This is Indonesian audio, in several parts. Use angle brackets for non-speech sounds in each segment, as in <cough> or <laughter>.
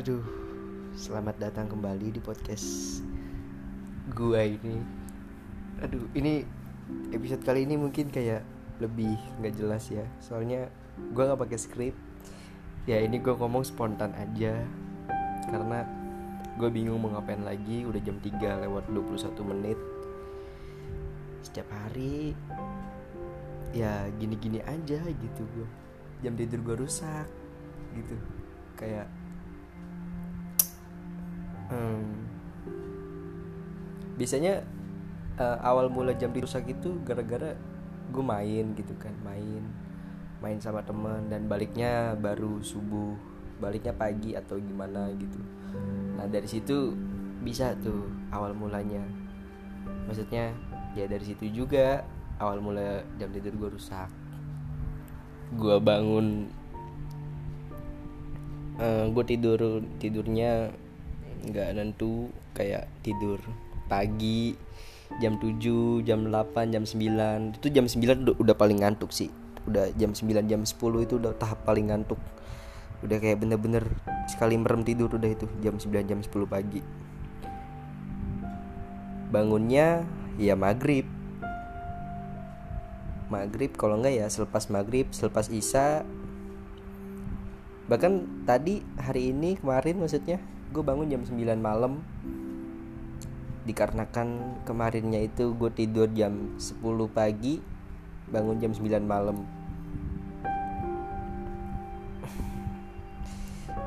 Aduh, selamat datang kembali di podcast gua ini. Aduh, ini episode kali ini mungkin kayak lebih nggak jelas ya. Soalnya gua nggak pakai skrip. Ya ini gua ngomong spontan aja karena gue bingung mau ngapain lagi. Udah jam 3 lewat 21 menit. Setiap hari ya gini-gini aja gitu gue. Jam tidur gue rusak gitu. Kayak hmm, biasanya uh, awal mula jam rusak itu gara-gara gue main gitu kan main main sama temen dan baliknya baru subuh baliknya pagi atau gimana gitu. Nah dari situ bisa tuh awal mulanya. Maksudnya ya dari situ juga awal mula jam tidur gue rusak. Gue bangun uh, gue tidur tidurnya nggak nentu kayak tidur pagi jam 7, jam 8, jam 9 Itu jam 9 udah, paling ngantuk sih. Udah jam 9, jam 10 itu udah tahap paling ngantuk. Udah kayak bener-bener sekali merem tidur udah itu Jam 9, jam 10 pagi. Bangunnya ya maghrib. Maghrib kalau enggak ya selepas maghrib, selepas isya. Bahkan tadi hari ini kemarin maksudnya gue bangun jam 9 malam. Dikarenakan kemarinnya itu gue tidur jam 10 pagi bangun jam 9 malam.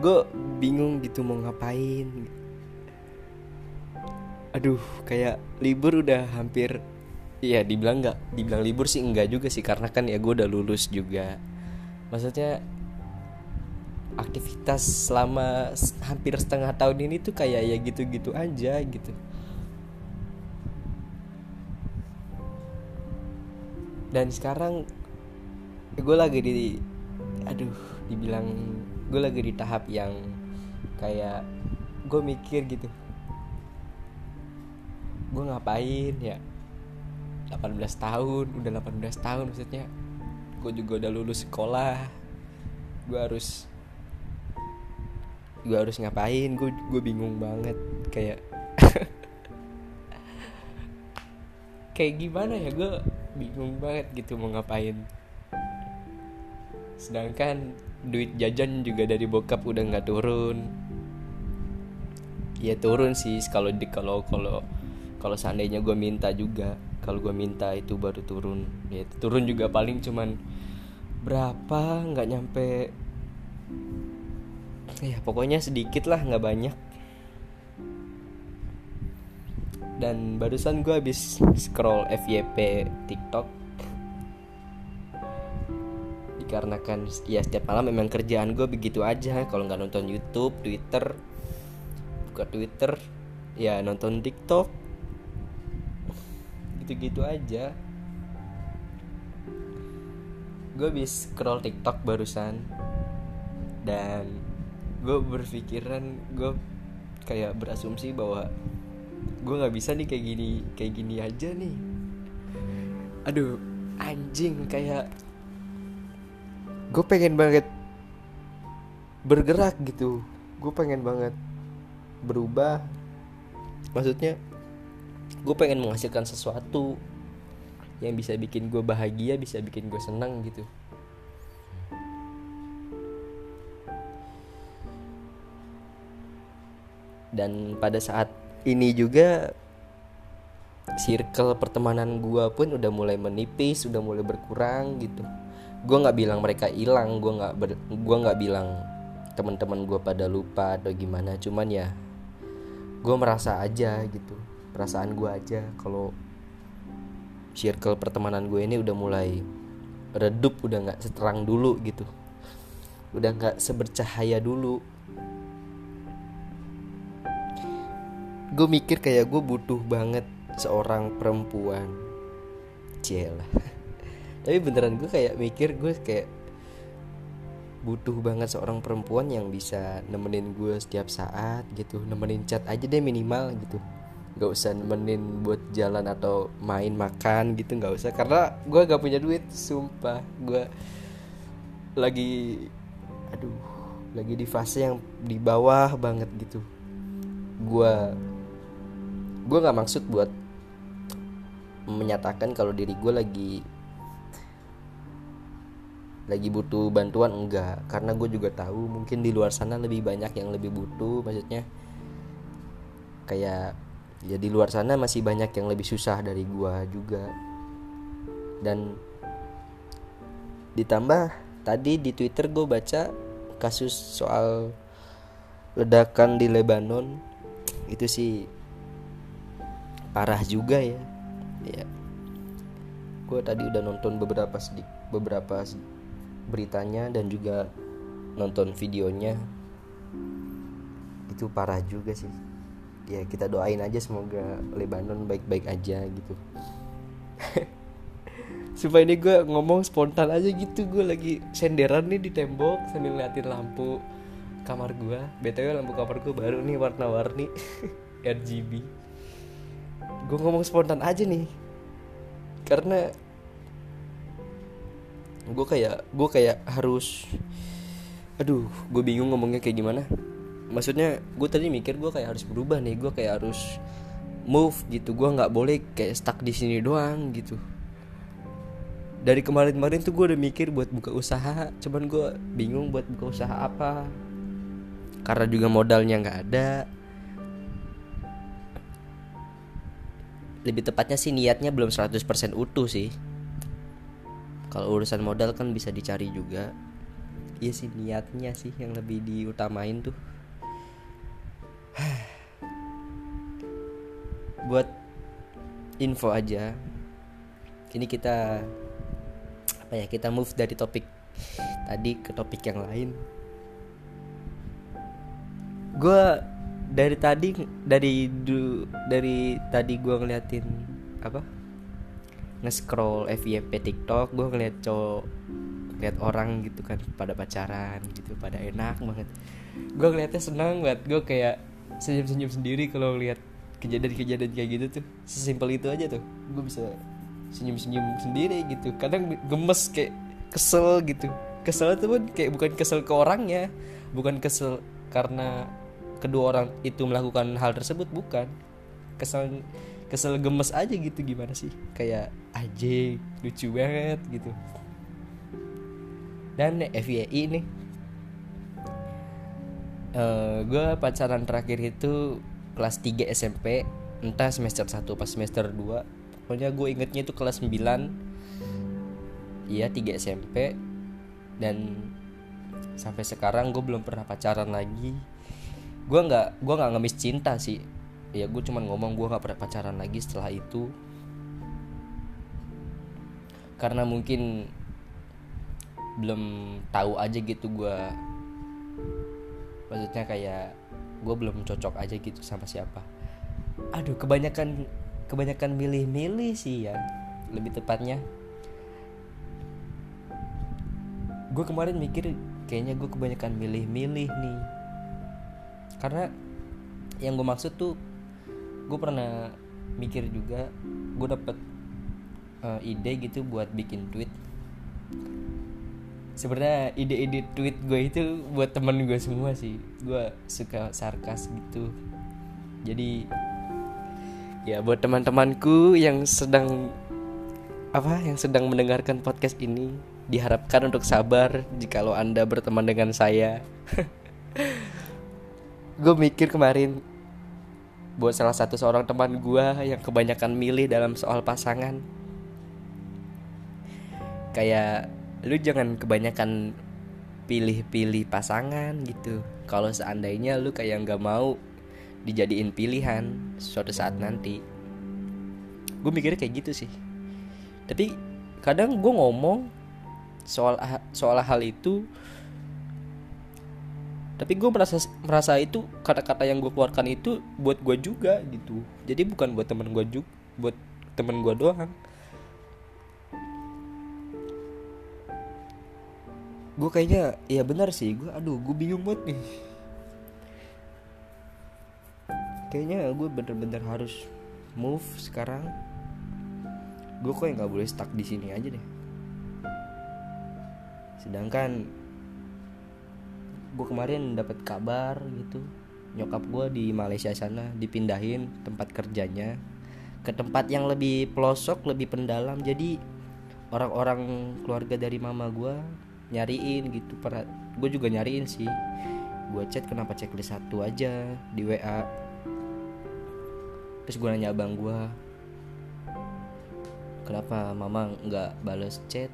Gue bingung gitu mau ngapain. Aduh kayak libur udah hampir Iya dibilang nggak dibilang libur sih enggak juga sih karena kan ya gue udah lulus juga. Maksudnya aktivitas selama hampir setengah tahun ini tuh kayak ya gitu-gitu aja gitu. Dan sekarang gue lagi di aduh dibilang gue lagi di tahap yang kayak gue mikir gitu. Gue ngapain ya? 18 tahun udah 18 tahun maksudnya. Gue juga udah lulus sekolah. Gue harus gue harus ngapain gue gue bingung banget kayak <laughs> kayak gimana ya gue bingung banget gitu mau ngapain. Sedangkan duit jajan juga dari bokap udah nggak turun. Ya turun sih kalau di kalau kalau kalau seandainya gue minta juga kalau gue minta itu baru turun. Ya turun juga paling cuman berapa nggak nyampe ya pokoknya sedikit lah nggak banyak. Dan barusan gue habis scroll FYP TikTok. Dikarenakan ya setiap malam memang kerjaan gue begitu aja. Kalau nggak nonton YouTube Twitter buka Twitter ya nonton TikTok. Gitu-gitu aja. Gue habis scroll TikTok barusan. Dan gue berpikiran gue kayak berasumsi bahwa gue nggak bisa nih kayak gini kayak gini aja nih. Aduh anjing kayak gue pengen banget bergerak gitu. Gue pengen banget berubah. Maksudnya gue pengen menghasilkan sesuatu yang bisa bikin gue bahagia bisa bikin gue senang gitu dan pada saat ini juga circle pertemanan gue pun udah mulai menipis udah mulai berkurang gitu. Gue nggak bilang mereka hilang gue nggak gue nggak bilang teman-teman gue pada lupa atau gimana. Cuman ya gue merasa aja gitu. Perasaan gue aja kalau circle pertemanan gue ini udah mulai redup udah nggak seterang dulu gitu. Udah nggak sebercahaya dulu gue mikir kayak gue butuh banget seorang perempuan. Cila <laughs> tapi beneran gue kayak mikir gue kayak butuh banget seorang perempuan yang bisa nemenin gue setiap saat gitu. Nemenin chat aja deh minimal gitu. Gak usah nemenin buat jalan atau main makan gitu gak usah. Karena gue gak punya duit sumpah. Gue lagi aduh lagi di fase yang di bawah banget gitu. Gue gue nggak maksud buat menyatakan kalau diri gue lagi lagi butuh bantuan enggak. Karena gue juga tahu mungkin di luar sana lebih banyak yang lebih butuh maksudnya kayak ya di luar sana masih banyak yang lebih susah dari gue juga. Dan ditambah tadi di twitter gue baca kasus soal ledakan di Lebanon. Itu sih parah juga ya. Ya. Gue tadi udah nonton beberapa sedik beberapa beritanya dan juga nonton videonya. Itu parah juga sih. Ya kita doain aja semoga Lebanon baik-baik aja gitu. <laughs> Supaya ini gue ngomong spontan aja gitu gue lagi senderan nih di tembok sambil ngeliatin lampu kamar gue btw lampu kamar gue baru nih warna-warni. <laughs> RGB gue ngomong spontan aja nih. Karena gue kayak gue kayak harus aduh gue bingung ngomongnya kayak gimana. Maksudnya gue tadi mikir gue kayak harus berubah nih gue kayak harus move gitu. Gue nggak boleh kayak stuck di sini doang gitu. Dari kemarin-kemarin tuh gue udah mikir buat buka usaha. Cuman gue bingung buat buka usaha apa. Karena juga modalnya nggak ada lebih tepatnya sih niatnya belum 100% utuh sih. Kalau urusan modal kan bisa dicari juga. Iya sih niatnya sih yang lebih diutamain tuh. <sighs> Buat info aja ini kita apa ya kita move dari topik tadi ke topik yang lain. Gue dari tadi dari du, dari tadi gue ngeliatin apa? Nge-scroll FYP TikTok gue ngeliat cowok lihat orang gitu kan pada pacaran gitu pada enak banget. Gue ngeliatnya senang banget gue kayak senyum-senyum sendiri kalau lihat kejadian-kejadian kayak gitu tuh. Sesimpel itu aja tuh gue bisa senyum-senyum sendiri gitu. Kadang gemes kayak kesel gitu. Kesel itu pun kayak bukan kesel ke orangnya bukan kesel karena kedua orang itu melakukan hal tersebut bukan. Kesel kesel gemes aja gitu gimana sih? Kayak aja lucu banget gitu. Dan FYI nih. Uh, gue pacaran terakhir itu kelas 3 SMP entah semester 1 pas semester 2 pokoknya gue ingetnya itu kelas 9 iya 3 SMP dan sampai sekarang gue belum pernah pacaran lagi gue nggak gue nggak ngemis cinta sih. Ya gue cuman ngomong gue nggak pernah pacaran lagi setelah itu. Karena mungkin belum tahu aja gitu gue maksudnya kayak gue belum cocok aja gitu sama siapa. Aduh kebanyakan kebanyakan milih-milih sih ya. Lebih tepatnya. Gue kemarin mikir kayaknya gue kebanyakan milih-milih nih karena yang gue maksud tuh gue pernah mikir juga gue dapet uh, ide gitu buat bikin tweet. Sebenarnya ide-ide tweet gue itu buat temen gue semua sih. Gue suka sarkas gitu. Jadi ya buat teman-temanku yang sedang apa yang sedang mendengarkan podcast ini diharapkan untuk sabar jikalau anda berteman dengan saya <laughs> gue mikir kemarin buat salah satu seorang teman gue yang kebanyakan milih dalam soal pasangan. Kayak lu jangan kebanyakan pilih-pilih pasangan gitu. Kalau seandainya lu kayak nggak mau dijadiin pilihan suatu saat nanti. Gue mikirnya kayak gitu sih. Tapi kadang gue ngomong soal soal hal itu tapi gue merasa merasa itu kata-kata yang gue keluarkan itu buat gue juga gitu. Jadi bukan buat temen gue juga buat temen gue doang. Gue kayaknya ya benar sih. Gue aduh gue bingung banget nih. Kayaknya gue bener-bener harus move sekarang. Gue kok nggak boleh stuck di sini aja deh. Sedangkan gue kemarin dapat kabar gitu. Nyokap gue di Malaysia sana dipindahin tempat kerjanya ke tempat yang lebih pelosok lebih pendalam. Jadi orang-orang keluarga dari mama gue nyariin gitu. Para gue juga nyariin sih. Gue chat kenapa checklist satu aja di WA terus gue nanya abang gue kenapa mama nggak bales chat?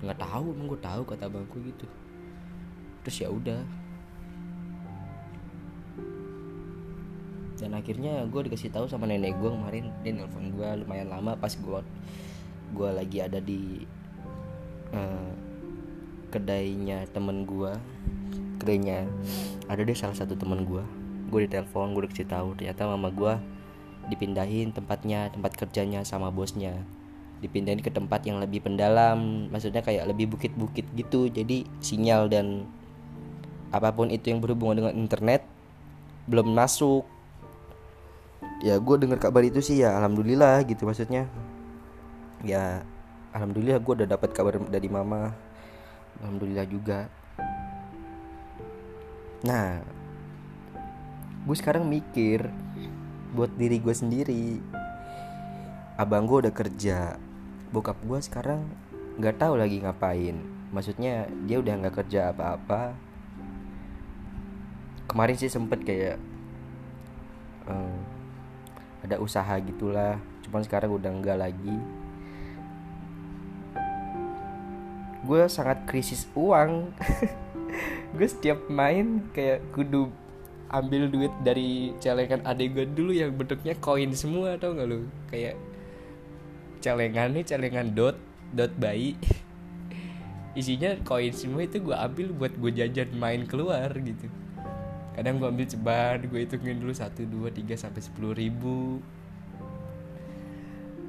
Nggak tahu emang gue tahu kata abangku gitu terus ya udah. Dan akhirnya gue dikasih tahu sama nenek gue kemarin dia nelfon gue lumayan lama pas gue gue lagi ada di uh, kedainya temen gue kedainya ada deh salah satu temen gue gue ditelepon gue dikasih tahu ternyata mama gue dipindahin tempatnya tempat kerjanya sama bosnya. Dipindahin ke tempat yang lebih pendalam maksudnya kayak lebih bukit-bukit gitu. Jadi sinyal dan apa pun itu yang berhubungan dengan internet belum masuk. Ya gue dengar kabar itu sih ya alhamdulillah gitu maksudnya. Ya alhamdulillah gue udah dapat kabar dari mama. Alhamdulillah juga. Nah gue sekarang mikir buat diri gue sendiri. Abang gue udah kerja bokap gue sekarang nggak tahu lagi ngapain. Maksudnya dia udah nggak kerja apa-apa kemarin sih sempet kayak um, ada usaha gitulah. Cuman sekarang udah enggak lagi. Gue sangat krisis uang. <laughs> Gue setiap main kayak kudu ambil duit dari celengan adek gue dulu yang bentuknya koin semua tau gak lu? Kayak celengan nih celengan dot dot bayi. <laughs> Isinya koin semua itu gue ambil buat gue jajan main keluar gitu kadang gue ambil ceban gue hitungin dulu satu dua tiga sampai sepuluh ribu.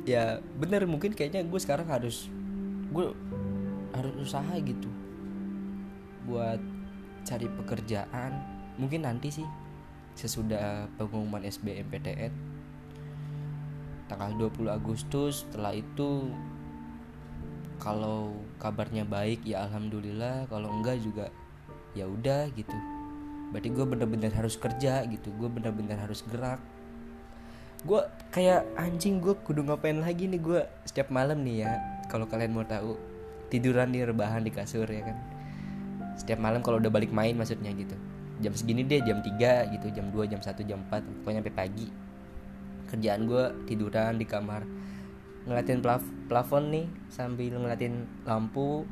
Ya bener mungkin kayaknya gue sekarang harus gue harus usaha gitu buat cari pekerjaan. Mungkin nanti sih sesudah pengumuman SBMPTN tanggal 20 Agustus setelah itu kalau kabarnya baik ya alhamdulillah. Kalau enggak juga ya udah gitu berarti gue bener-bener harus kerja gitu gue bener-bener harus gerak. Gue kayak anjing gue kudu ngapain lagi nih gue setiap malam nih ya kalau kalian mau tahu. Tiduran di rebahan di kasur ya kan. Setiap malam kalau udah balik main maksudnya gitu. Jam segini deh jam 3 gitu jam 2 jam 1 jam 4 pokoknya sampai pagi. Kerjaan gue tiduran di kamar. Ngeliatin plaf plafon nih sambil ngeliatin lampu.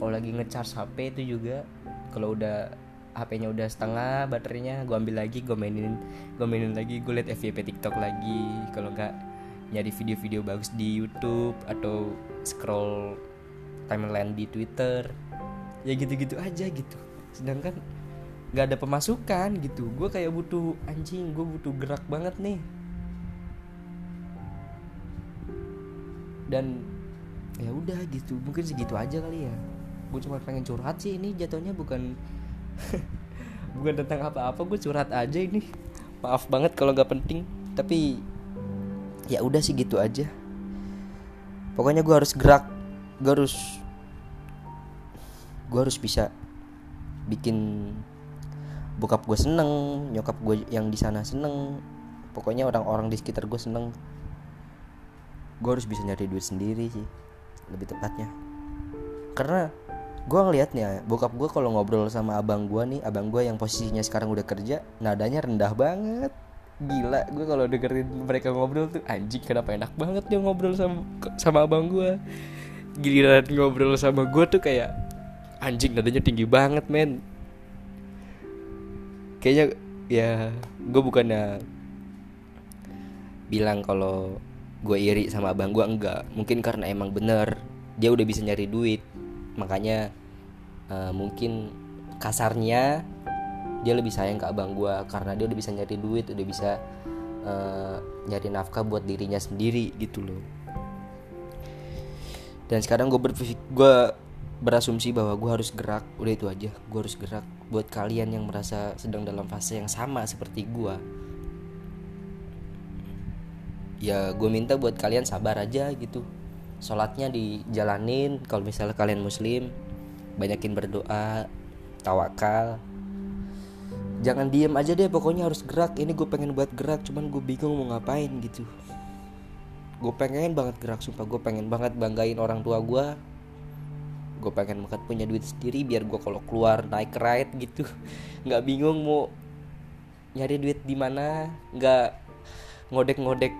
Kalau lagi ngecharge HP itu juga kalau udah HP-nya udah setengah baterainya gue ambil lagi gue mainin gue mainin lagi gue liat FYP TikTok lagi. Kalau nggak nyari video-video bagus di YouTube atau scroll timeline di Twitter. Ya gitu-gitu aja gitu. Sedangkan nggak ada pemasukan gitu. Gue kayak butuh anjing gue butuh gerak banget nih. Dan ya udah gitu. Mungkin segitu aja kali ya. Gue cuma pengen curhat sih. Ini jatuhnya bukan <laughs> bukan tentang apa-apa gue curhat aja ini. Maaf banget kalau nggak penting tapi ya udah sih gitu aja. Pokoknya gue harus gerak gue harus gue harus bisa bikin bokap gue seneng nyokap gue yang di sana seneng. Pokoknya orang-orang di sekitar gue seneng. Gue harus bisa nyari duit sendiri sih lebih tepatnya. Karena gue ngelihatnya bokap gue kalau ngobrol sama abang gue nih abang gue yang posisinya sekarang udah kerja nadanya rendah banget. Gila gue kalau dengerin mereka ngobrol tuh anjing kenapa enak banget dia ngobrol sama sama abang gue giliran ngobrol sama gue tuh kayak anjing nadanya tinggi banget men. Kayaknya ya gue bukannya bilang kalau gue iri sama abang gue enggak. Mungkin karena emang bener dia udah bisa nyari duit makanya uh, mungkin kasarnya dia lebih sayang ke abang gue karena dia udah bisa nyari duit udah bisa uh, nyari nafkah buat dirinya sendiri gitu loh. Dan sekarang gue berpikir gue berasumsi bahwa gue harus gerak udah itu aja. Gue harus gerak buat kalian yang merasa sedang dalam fase yang sama seperti gue ya gue minta buat kalian sabar aja gitu sholatnya dijalanin kalau misalnya kalian muslim banyakin berdoa tawakal. Jangan diem aja deh pokoknya harus gerak. Ini gue pengen buat gerak cuman gue bingung mau ngapain gitu. Gue pengen banget gerak sumpah. Gue pengen banget banggain orang tua gue gue pengen banget punya duit sendiri biar gue kalau keluar naik ride gitu. <laughs> Nggak bingung mau nyari duit di mana. Nggak ngodek-ngodek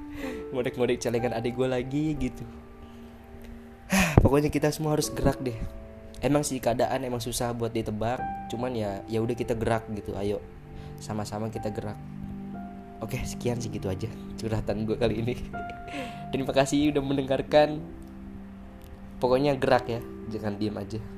<laughs> ngodek-ngodek celengan adik gue lagi gitu pokoknya kita semua harus gerak deh. Emang sih keadaan emang susah buat ditebak cuman ya ya udah kita gerak gitu ayo. Sama-sama kita gerak. Oke sekian sih gitu aja curhatan gue kali ini. <laughs> Terima kasih udah mendengarkan. Pokoknya gerak ya jangan diem aja